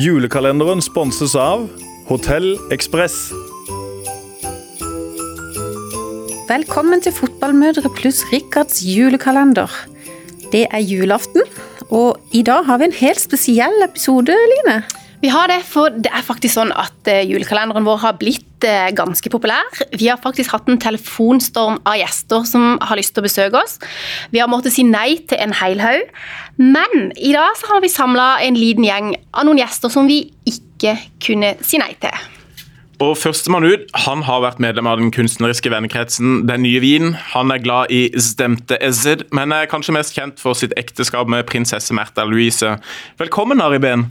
Julekalenderen sponses av Hotell Ekspress. Velkommen til Fotballmødre pluss Rikards julekalender. Det er julaften, og i dag har vi en helt spesiell episode, Line. Vi har det, for det er faktisk sånn at eh, julekalenderen vår har blitt ganske populær. Vi har faktisk hatt en telefonstorm av gjester som har lyst til å besøke oss. Vi har måttet si nei til en hel haug. Men i dag har vi samla en liten gjeng av noen gjester som vi ikke kunne si nei til. Og Førstemann ut han har vært medlem av den kunstneriske vennekretsen Den nye Wien. Han er glad i Stemte Ezzed, men er kanskje mest kjent for sitt ekteskap med prinsesse Märtha Louise. Velkommen, Ari Behn.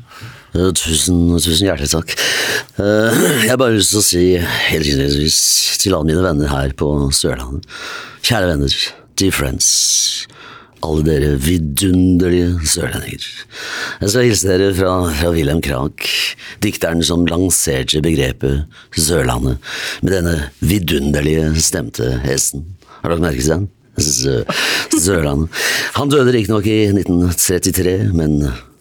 Tusen, tusen hjertelig takk. Uh, jeg har bare lyst til å si helt innledningsvis til alle mine venner her på Sørlandet Kjære venner, dear friends, alle dere vidunderlige sørlendinger. Jeg skal hilse dere fra, fra Wilhelm Krag, dikteren som lanserte begrepet Sørlandet med denne vidunderlige stemte hesten. Har dere merket den? Sørlandet. Han døde riktignok i 1933, men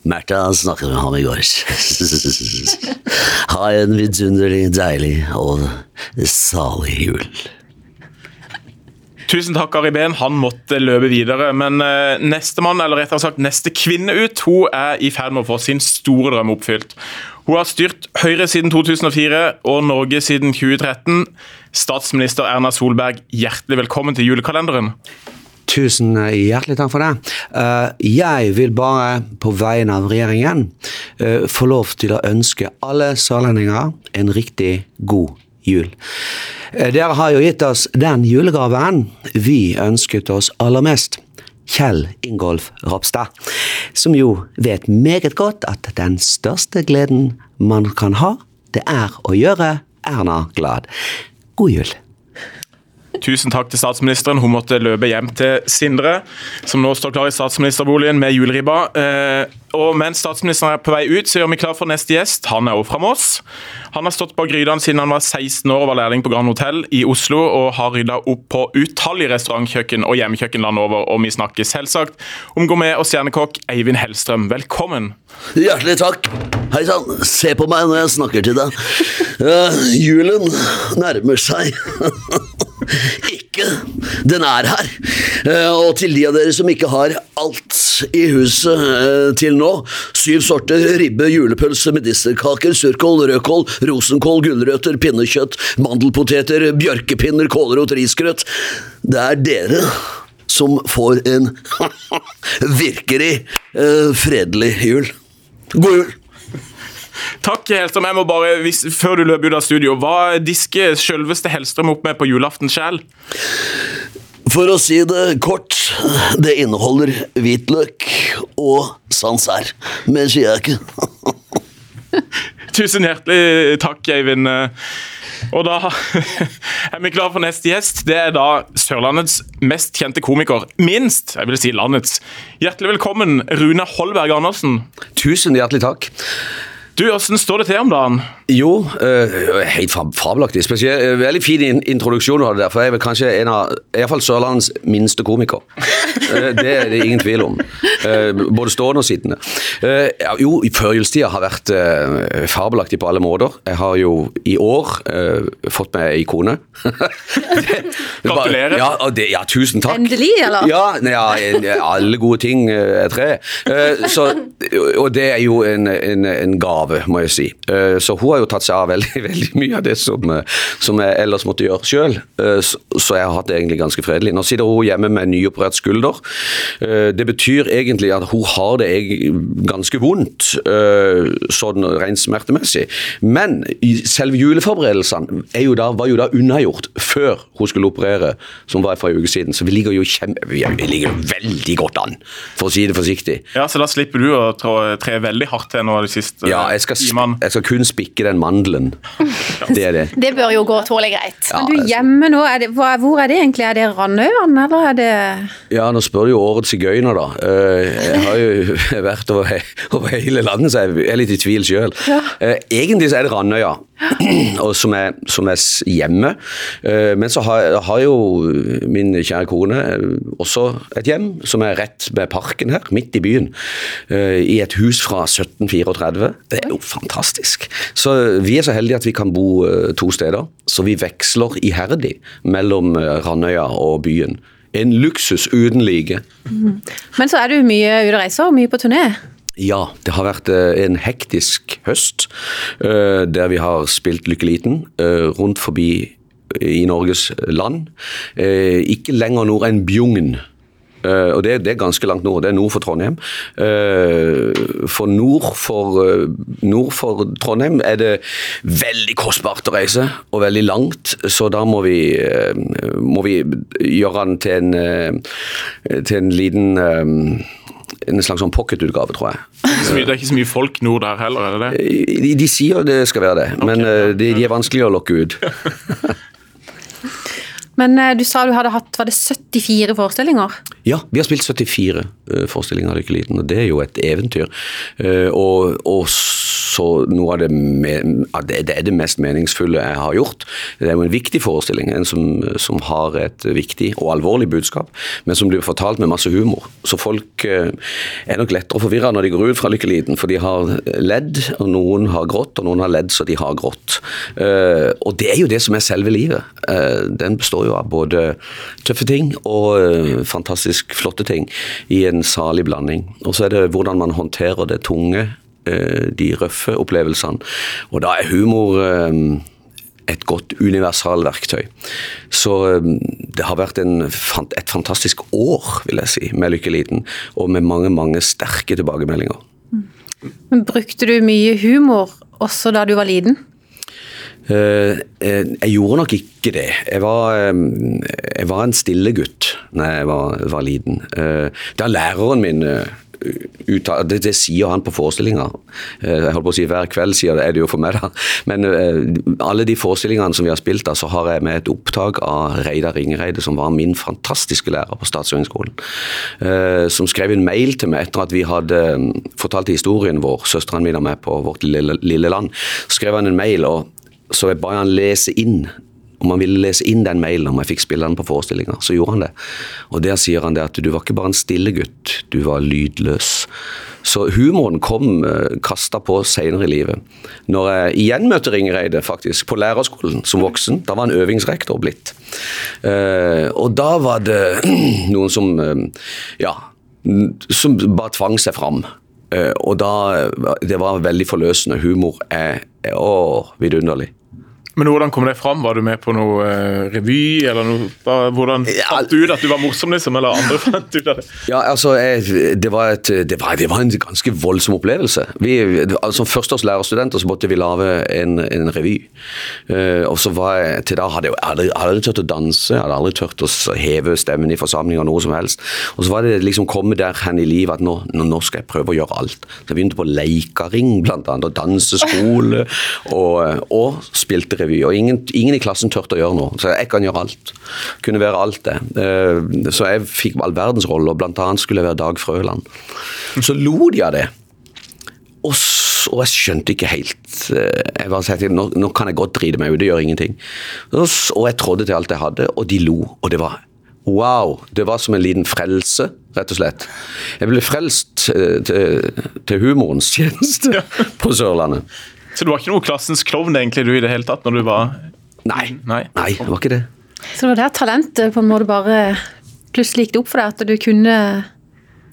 Märtha snakket med ham i går. Ha en vidunderlig, deilig og salig jul. Tusen takk, Ari Behn. Han måtte løpe videre. Men uh, nestemann, eller rettere sagt neste kvinne ut, hun er i ferd med å få sin store drøm oppfylt. Hun har styrt Høyre siden 2004 og Norge siden 2013. Statsminister Erna Solberg, hjertelig velkommen til julekalenderen. Tusen hjertelig takk for det. Jeg vil bare på vegne av regjeringen få lov til å ønske alle sørlendinger en riktig god jul. Dere har jo gitt oss den julegaven vi ønsket oss aller mest. Kjell Ingolf Ropstad, som jo vet meget godt at den største gleden man kan ha, det er å gjøre Erna glad. God jul. Tusen takk til statsministeren. Hun måtte løpe hjem til Sindre, som nå står klar i statsministerboligen med juleribba. Eh, og mens statsministeren er på vei ut, så gjør vi klar for neste gjest. Han er også fra Moss. Han har stått bak grytene siden han var 16 år og var lærling på Grand Hotell i Oslo, og har rydda opp på utallige restaurantkjøkken og hjemmekjøkken landet over. Og vi snakker selvsagt om gourmet og stjernekokk Eivind Hellstrøm. Velkommen. Hjertelig takk. Hei sann, se på meg når jeg snakker til deg. Uh, julen nærmer seg. ikke. Den er her. Uh, og til de av dere som ikke har alt i huset uh, til nå, syv sorter ribbe, julepølse, medisterkaker, surkål, rødkål, rosenkål, gulrøtter, pinnekjøtt, mandelpoteter, bjørkepinner, kålrot, risgrøt. Det er dere som får en virkelig fredelig jul. God jul! Takk, Helstrøm. Jeg må bare, hvis, Før du løper ut av studio, hva disker selveste Helstrøm opp med på julaften sjøl? For å si det kort, det inneholder hvitløk og sansær. Mer sier jeg ikke. Tusen hjertelig takk, Eivind. Og da er vi klare for neste gjest. Det er da Sørlandets mest kjente komiker. Minst, jeg vil si landets. Hjertelig velkommen, Rune Holberg Andersen. Tusen hjertelig takk. Du, Hvordan står det til om dagen? Jo, uh, helt fabelaktig. Spesielt, uh, veldig fin in introduksjon. du det der, for Jeg er vel kanskje en av i hvert fall Sørlandets minste komiker. Uh, det er det ingen tvil om. både stående og sittende. Jo, førjulstida har vært fabelaktig på alle måter. Jeg har jo i år fått meg ei kone. Gratulerer. Ja, det, ja, tusen takk. Endelig, eller? Ja, ja, alle gode ting er tre. Så, og det er jo en, en, en gave, må jeg si. Så hun har jo tatt seg av veldig, veldig mye av det som, som jeg ellers måtte gjøre sjøl. Så jeg har hatt det egentlig ganske fredelig. Nå sitter hun hjemme med nyoperert skulder. Det betyr egentlig at hun har det ganske vondt, sånn rent smertemessig. Men selve juleforberedelsene jo da, var jo da unnagjort før hun skulle operere, som var for en uke siden. Så vi ligger jo kjempe, vi ligger veldig godt an, for å si det forsiktig. Ja, Så da slipper du å tre veldig hardt til nå de siste ja, jeg skal, jeg skal kun spikke den mandelen. Det er det. Det bør jo gå tålelig greit. Ja, Men du hjemme nå, er det, hva, hvor er det egentlig? Er det Randøyvann, eller er det Ja, nå spør du jo årets sigøyner, da. Eh, Jeg har jo vært over, over hele landet, så jeg er litt i tvil sjøl. Egentlig så er det Randøya, og som er, som er hjemme. Eh, Men så har, har jo min kjære kone eh, også et hjem som er rett ved parken her, midt i byen. eh, I et hus fra 1734. Det er jo fantastisk. Så vi er så heldige at vi kan bo to steder. Så vi veksler iherdig mellom Randøya og byen. En luksus uten like. Men så er du mye ute og reiser, og mye på turné. Ja, det har vært eh, en hektisk høst eh, der vi har spilt Lykke Liten eh, rundt forbi i Norges land. Ikke lenger nord enn Bjugn. Og det, det er ganske langt nord. Det er nord for Trondheim. For nord for, nord for Trondheim er det veldig kostbart å reise, og veldig langt. Så da må vi, må vi gjøre den til en, til en liten en slags sånn pocketutgave, tror jeg. Det er ikke så mye folk nord der heller, er det det? De, de sier det skal være det, men eh, de, de er vanskelig å lokke ut. Men eh, du sa du hadde hatt var det 74 forestillinger? Ja, vi har spilt 74 eh, forestillinger av Lykke Liten, og det er jo et eventyr. Eh, og, og så noe av det, me- det, er det mest meningsfulle jeg har gjort. Det er jo en viktig forestilling, en som, som har et viktig og alvorlig budskap, men som blir fortalt med masse humor. Så folk eh, er nok lettere forvirra når de går ut fra Lykke Liten, for de har ledd, og noen har grått, og noen har ledd så de har grått. Og det er jo det som er selve livet. Den består jo av både tøffe ting og eh, fantastisk flotte ting i en salig blanding. Og så er det hvordan man håndterer det tunge, eh, de røffe opplevelsene. Og da er humor eh, et godt universalverktøy. Så eh, det har vært en, et fantastisk år, vil jeg si, med Lykke Liten. Og med mange, mange sterke tilbakemeldinger. Men Brukte du mye humor også da du var liten? Eh, eh, jeg gjorde nok ikke det. Jeg var, jeg var en stille gutt da jeg var, var liten. Eh, da læreren min eh, det, det sier han på forestillinga. Jeg holdt på å si Hver kveld sier det, er det jo for meg, da. Men alle de forestillingene som vi har spilt, da, så har jeg med et opptak av Reidar Ringereide, som var min fantastiske lærer på Statshøgskolen. Eh, som skrev en mail til meg etter at vi hadde fortalt historien vår, søsteren min og meg, på vårt lille, lille land. Så skrev han en mail, og så jeg ba han lese inn om han ville lese inn den mailen om jeg fikk spille den på forestillinga. Så gjorde han det. Og der sier han det at du var ikke bare en stille gutt, du var lydløs. Så humoren kom uh, kasta på seinere i livet. Når jeg igjen møtte Ringereide, faktisk, på lærerskolen som voksen, da var han øvingsrektor blitt. Eh, og da var det noen som eh, ja, som bare tvang seg fram. Eh, og da Det var veldig forløsende. Humor er, er å, vidunderlig. Men hvordan kom det fram? Var du med på noe eh, revy? eller noe? Hvordan fant du ut at du var morsom, liksom? Eller andre fant ut av det? Ja, altså, jeg, det, var et, det, var, det var en ganske voldsom opplevelse. Vi, altså, som førsteårs lærerstudenter så måtte vi lage en, en revy. Uh, og så var jeg, til da hadde jeg aldri, aldri tørt å danse, jeg hadde aldri tørt å heve stemmen i forsamlinger, noe som helst. Og så var det liksom komme der hen i livet at nå, nå skal jeg prøve å gjøre alt. Så jeg begynte på leikaring, blant annet, og danseskole, og, og spilte revy. Og ingen, ingen i klassen turte å gjøre noe, så jeg kan gjøre alt. Kunne være alt det. Eh, Så jeg fikk all verdens roller, blant annet skulle jeg være Dag Frøland. Så lo de av det. Og, så, og jeg skjønte ikke helt eh, Jeg bare sa nå, nå kan jeg godt drite meg ut, det gjør ingenting. Og, og jeg trådde til alt jeg hadde, og de lo. Og det var wow. Det var som en liten frelse, rett og slett. Jeg ble frelst eh, til, til humorens tjeneste på Sørlandet. Så du var ikke noe klassens klovn egentlig du i det hele tatt når du var Nei, Nei. nei, det var ikke det. Så det var der talentet på en måte bare plutselig gikk det opp for deg, at du kunne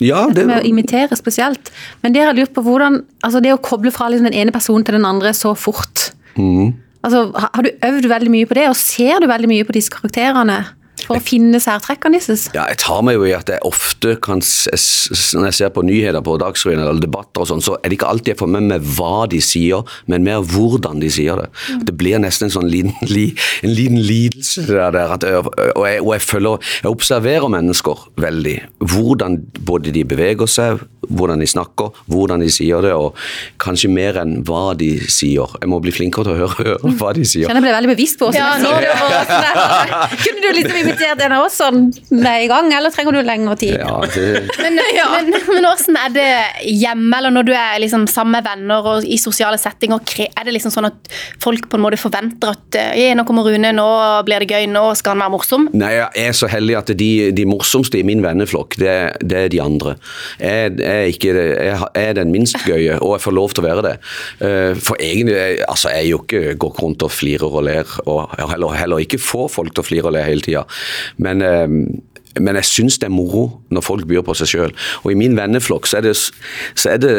Ja, det med å imitere spesielt. Men det har lurt på hvordan, altså det å koble fra liksom den ene personen til den andre så fort. Altså, har du øvd veldig mye på det, og ser du veldig mye på disse karakterene for å finne særtrekkene deres? Ja, jeg tar meg jo i at jeg ofte kan Når jeg ser på nyheter på Dagsrevyen eller debatter og sånn, så er det ikke alltid jeg får med meg hva de sier, men mer hvordan de sier det. Det blir nesten en sånn liten, li, en liten lidelse der, der. At, jeg- og, jeg, og jeg følger Jeg observerer mennesker veldig. Hvordan både de beveger seg, hvordan de snakker, hvordan de sier det, og kanskje mer enn hva de sier. Jeg må bli flinkere til å høre, høre hva de sier. Kjenner jeg ble veldig bevisst på Ja, nå du sånn. Kunne du liksom invitert en av oss sånn med i gang, eller trenger du lengre tid? Ja, det, Men, men, men hvordan er det hjemme, eller når du er liksom sammen med venner og i sosiale settinger? Er det liksom sånn at folk på en måte forventer at eh, nå kommer Rune, nå blir det gøy, nå skal han være morsom? Nei, jeg er så heldig at de, de morsomste i min venneflokk, det, det er de andre. Jeg, jeg, er ikke, er den minst gøye, og jeg får lov til å være det. Eh, For egentlig, altså jeg jo ikke går rundt og flirer og ler, og heller, heller ikke får folk til å flire og le hele tida. Men, eh, men jeg syns det er moro når folk byr på seg sjøl. Og i min venneflokk så er det, så er det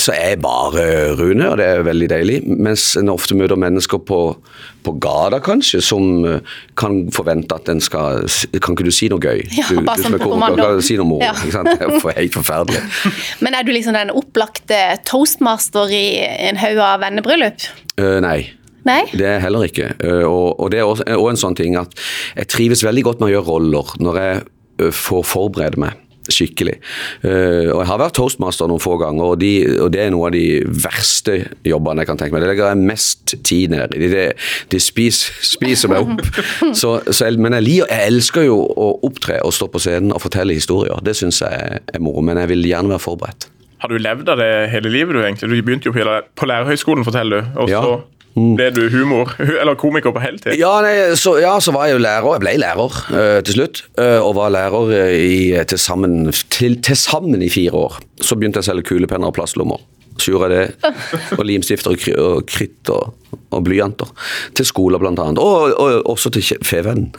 så er jeg bare Rune, og det er veldig deilig. Mens en ofte møter mennesker på, på gata, kanskje, som eh, kan forvente at en skal Kan ikke du si noe gøy? Ja, du, bare du som sånn på komiker, kommando. kan du si noe moro. Ja. Det er for- helt forferdelig. Men er du liksom den opplagte toastmaster i en haug av vennebryllup? Uh, nei. Nei? Det er heller ikke. Eh, og, og det er også, også en sånn ting at jeg trives veldig godt med å gjøre roller når jeg eh, får forberede meg skikkelig. Eh, og jeg har vært toastmaster noen få ganger, og, de, og det er noe av de verste jobbene jeg kan tenke meg. Det legger jeg mest tid ned i. Det, de spiser, spiser meg opp. Så, så jeg, men jeg, liker, jeg elsker jo å opptre og stå på scenen og fortelle historier. Det syns jeg er, moro, men jeg vil gjerne være forberedt. Har du levd av det hele livet? Du egentlig? Du begynte jo på, lærerhøyskolen, forteller du. Og Ja. Så ble du humor, eller komiker på heltid. Ja, nei, så, ja, så var jeg jo lærer. Jeg ble lærer uh, til slutt. uh, og var lærer eh, i, til, sammen, til, til sammen i fire år. Så begynte jeg å selge kulepenner og plastlommer. Så gjorde jeg det. Og limstifter og, kry, og kritt og, og blyanter. Til skoler, blant annet. Og, og også til Fevennen.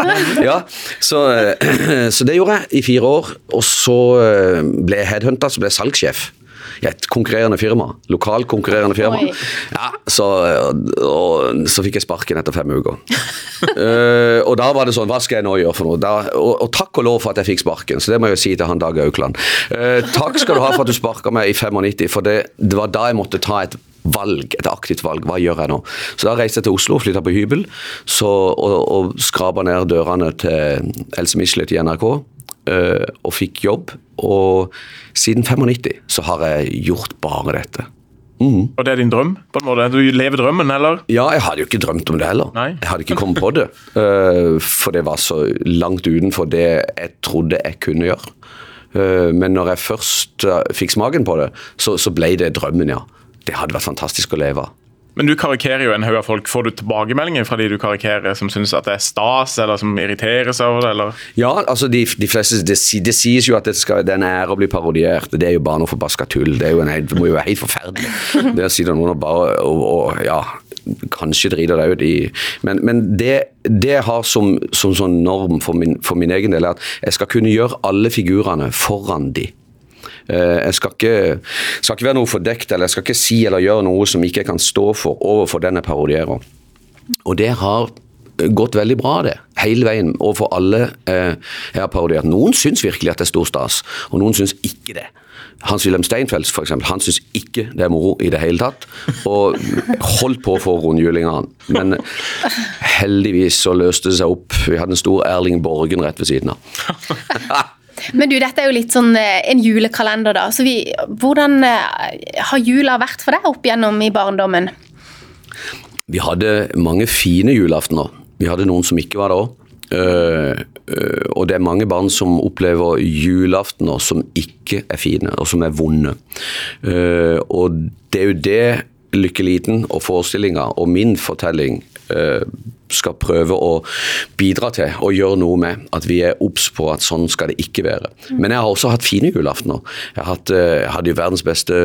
ja, så, så det gjorde jeg i fire år. Og så ble jeg headhunta, så ble jeg salgssjef i et konkurrerende firma. Lokalt konkurrerende firma. Ja, så, og, så fikk jeg sparken etter fem uker. uh, og da var det sånn, hva skal jeg nå gjøre for noe? Da, og, og takk og lov for at jeg fikk sparken, så det må jeg jo si til han Dag Aukland. Uh, takk skal du ha for at du sparka meg i 95, for det, det var da jeg måtte ta et valg, et aktivt valg. Hva gjør jeg nå? Så da reiste jeg til Oslo, flytta på hybel så, og, og skrapa ned dørene til Else Michelet i NRK. Eh, og fikk jobb. Og siden 95 så har jeg gjort bare dette. Og det er din drøm? på en måte? Du lever drømmen, eller? Ja, jeg hadde jo ikke drømt om det heller. Nei. Jeg hadde ikke kommet på det. eh, for det var så langt utenfor det jeg trodde jeg kunne gjøre. Eh, men når jeg først fikk smaken på det, så, så ble det drømmen, ja. Det hadde vært fantastisk å leve av. Men du karikerer jo en haug av folk. Får du tilbakemeldinger fra de du karikerer, som syns det er stas, eller som irriterer seg over det, eller? Ja, altså de, de fleste, det, si- det sies jo at det, skal, det er en ære å bli parodiert. Det er jo bare noe forbaska tull. Det, er jo en, det må jo være helt forferdelig. Det sitter noen og bare og, og ja, kanskje driter deg ut i Men, men det, det jeg har som, som sånn norm for min, for min egen del, er at jeg skal kunne gjøre alle figurene foran de. Eh, Jeg skal ikke, skal ikke være noe fordekt, eller jeg skal ikke si eller gjøre noe som ikke kan stå for overfor den jeg parodierer. Og det har gått veldig bra, det. Hele veien. Overfor alle eh, jeg har parodiert. Noen syns virkelig at det er stor stas, og noen syns ikke det. Hans-Wilhelm Steinfeld for eksempel, han syns ikke det er moro i det hele tatt. Og holdt på å få rundhjuling av han. Men heldigvis så løste det seg opp. Vi hadde en stor Erling Borgen rett ved siden av. Men du, dette er jo litt sånn eh, en julekalender, da. Så vi, hvordan eh, har jula vært for deg opp igjennom i barndommen? Vi hadde mange fine julaftener. Vi hadde noen som ikke var det òg. og det er mange barn som opplever julaftener som ikke er fine, og som er vonde. Uh, og det er jo det Lykke Liten og forestillinga og min fortelling eh, skal prøve å bidra til og gjøre noe med. At vi er obs på at sånn skal det ikke være. Men jeg har også hatt fine julaftener. Jeg, har hatt, eh, jeg hadde jo verdens beste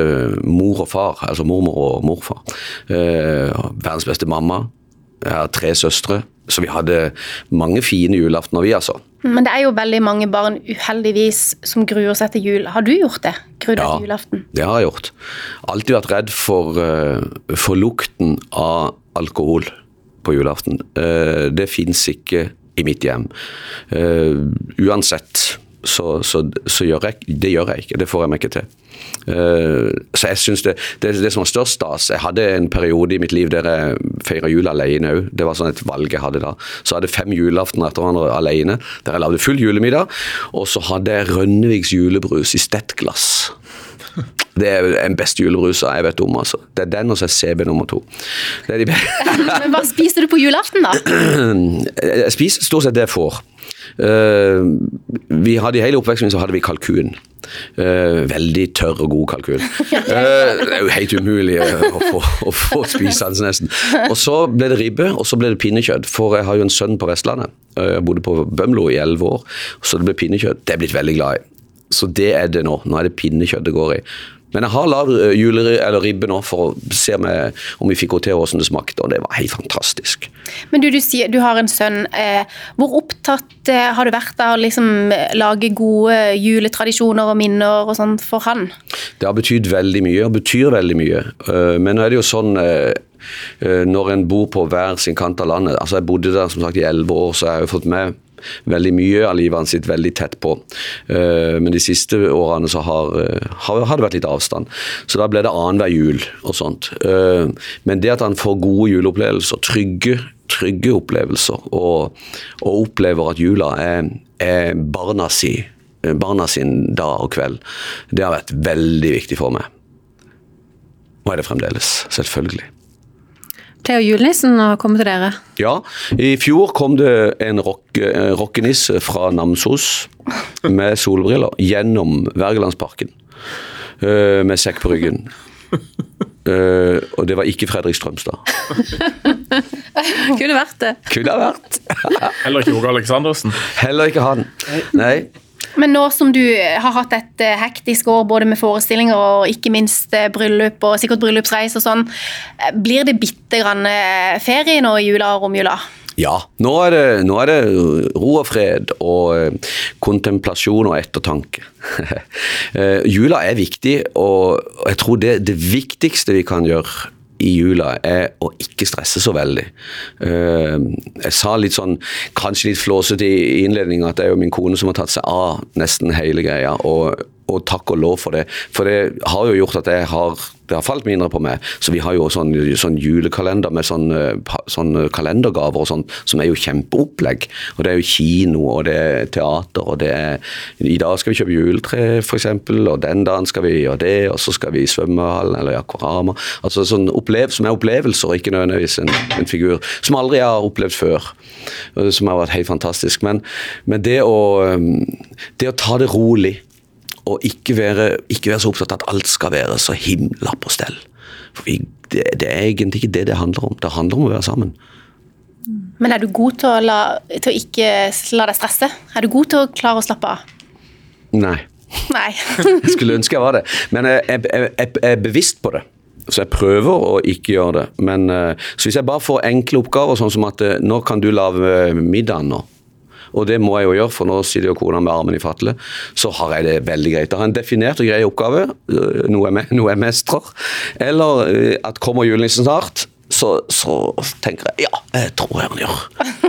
mor og far, altså mormor og morfar. Eh, verdens beste mamma. Jeg har tre søstre. Så vi hadde mange fine julaftener, vi altså. Men det er jo veldig mange barn uheldigvis som gruer seg til jul. Har du gjort det? Gruer deg Ja. til julaften? Det har jeg gjort. Alltid vært redd for, eh, for lukten av alkohol på julaften. Eh, det fins ikke i mitt hjem. Eh, uansett så, så, så gjør jeg det gjør jeg ikke. Det får jeg meg ikke til. Uh, så jeg synes det, det, det som var størst stas Jeg hadde en periode i mitt liv der jeg feira jul alene òg. Det var sånn et valg jeg hadde da. Så jeg hadde fem julaftener etter hverandre alene, der jeg lagde full julemiddag. Og så hadde jeg Rønneviks julebrus i stettglass. Det er den beste julebrusa jeg vet om. altså. Det er den og så er CB nummer to. Det er de Men hva spiser du på julaften, da? Jeg spiser stort sett det jeg får. Eh, vi hadde I hele oppveksten så hadde vi kalkun. Eh, veldig tørr og god kalkun. Eh, det er jo helt umulig å få, å få spise den nesten. Og så ble det ribbe, og så ble det pinnekjøtt. For jeg har jo en sønn på Vestlandet. Jeg bodde på Bømlo i elleve år, så det ble pinnekjøtt. Det er jeg blitt veldig glad i. Så det er det nå. Nå er det pinnekjøtt det går i. Men jeg har lagd juleri, eller ribbe nå for å se om, jeg, om vi fikk henne til hvordan det smakte, og det var helt fantastisk. Men du, du sier du har en sønn. Eh, hvor opptatt eh, har du vært av å liksom lage gode juletradisjoner og minner og sånt for han? Det har betydd veldig mye, og betyr veldig mye. Eh, Men nå er det jo sånn eh, eh, når en bor på hver sin kant av landet altså Jeg bodde der som sagt i elleve år, så jeg har jo fått med veldig mye av livet hans sitt veldig tett på. Eh, Men de siste årene så har, eh, har, har det vært litt avstand. Så da ble det annenhver jul og sånt. Eh, Men det at han får gode juleopplevelser, trygge, trygge opplevelser, og, og opplever at jula er, er barna si barna sin dag og kveld, det har vært veldig viktig for meg. Og er det fremdeles, selvfølgelig. Theo julenissen har kommet til dere. Ja, i fjor kom det en rock, eh, rockenisse fra Namsos med solbriller gjennom Wergelandsparken. eh, Med sekk på ryggen. Uh, og det var ikke Fredrik Strømstad. Kunne vært det. Kunne vært. Heller ikke Åge Aleksandersen. Heller ikke han. Nei. Men nå som du har hatt et eh, hektisk år både med forestillinger og ikke minst eh, bryllup og sikkert bryllupsreis og sånn, eh, blir det bitte grann eh, ferie nå i jula og romjula? Ja, nå er, det, nå er det ro og fred og eh, kontemplasjon og ettertanke. Eh, Jula er viktig, og jeg tror det, det viktigste vi kan gjøre i jula er å ikke stresse så veldig. Eh, Jeg sa litt sånn, kanskje litt flåsete i innledningen at det er jo min kone som har tatt seg av nesten hele greia, og, og takk og lov for det. For det har jo gjort at jeg har, det har falt mindre på meg. Så vi har jo sånn, sånn julekalender med sånn, eh, sånn kalendergaver og sånn, som er jo kjempeopplegg. Og det er jo kino, og det er teater, og det er I dag skal vi kjøpe juletre, f.eks., og den dagen skal vi gjøre det, og så skal vi i svømmehallen eller i Akvarama. Altså sånn opplev, som er opplevelser, ikke nødvendigvis en, en figur som aldri jeg har opplevd før. Som har vært helt fantastisk. Men, men det, å, um, det å ta det rolig og ikke være, ikke være så opptatt av at alt skal være så himla på stell. For vi, det, det er egentlig ikke det det handler om. Det handler om å være sammen. Men er du god til å, la, til å ikke la deg stresse? Er du god til å klare å slappe av? Nei. Nei. Jeg skulle ønske jeg var det. Men jeg, jeg, jeg, jeg er bevisst på det. Så jeg prøver å ikke gjøre det. Men eh, så hvis jeg bare får enkle oppgaver, sånn som at eh, nå kan du lage middagen nå. Og det må jeg jo gjøre, for nå sitter jo kona med armen i fatle. Så har jeg det veldig greit. Jeg har en definert og grei oppgave, øh, noe jeg, noe jeg mestrer. Eller øh, at kommer julenissen snart, så, så tenker jeg ja, jeg tror jeg han gjør.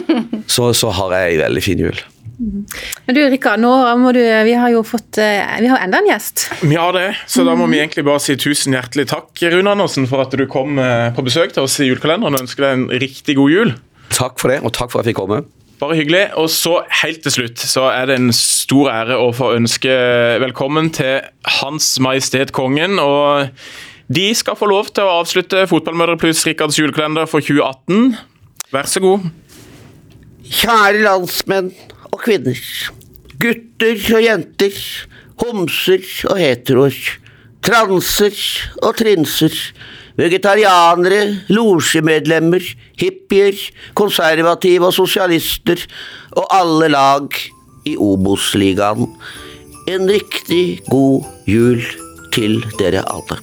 Så, så har jeg ei veldig fin jul. Men du Rikard, nå må du Vi har jo fått eh, Vi har enda en gjest. Vi har det, så da må vi egentlig bare si tusen hjertelig takk, Rune Andersen, for at du kom på besøk til oss i julekalenderen og ønsker deg en riktig god jul. Takk for det, og takk for at jeg fikk komme. Bare hyggelig. Og så helt til slutt så er det en stor ære å få ønske velkommen til Hans Majestet Kongen. og de skal få lov til å avslutte Fotballmødre pluss Rikards julekalender for 2018. Vær så god. Kjære landsmenn og kvinner. Gutter og jenter. Homser og heteroer. Transer og trinser. Vegetarianere, losjemedlemmer, hippier, konservative og sosialister og alle lag i Obos-ligaen. En riktig god jul til dere alle.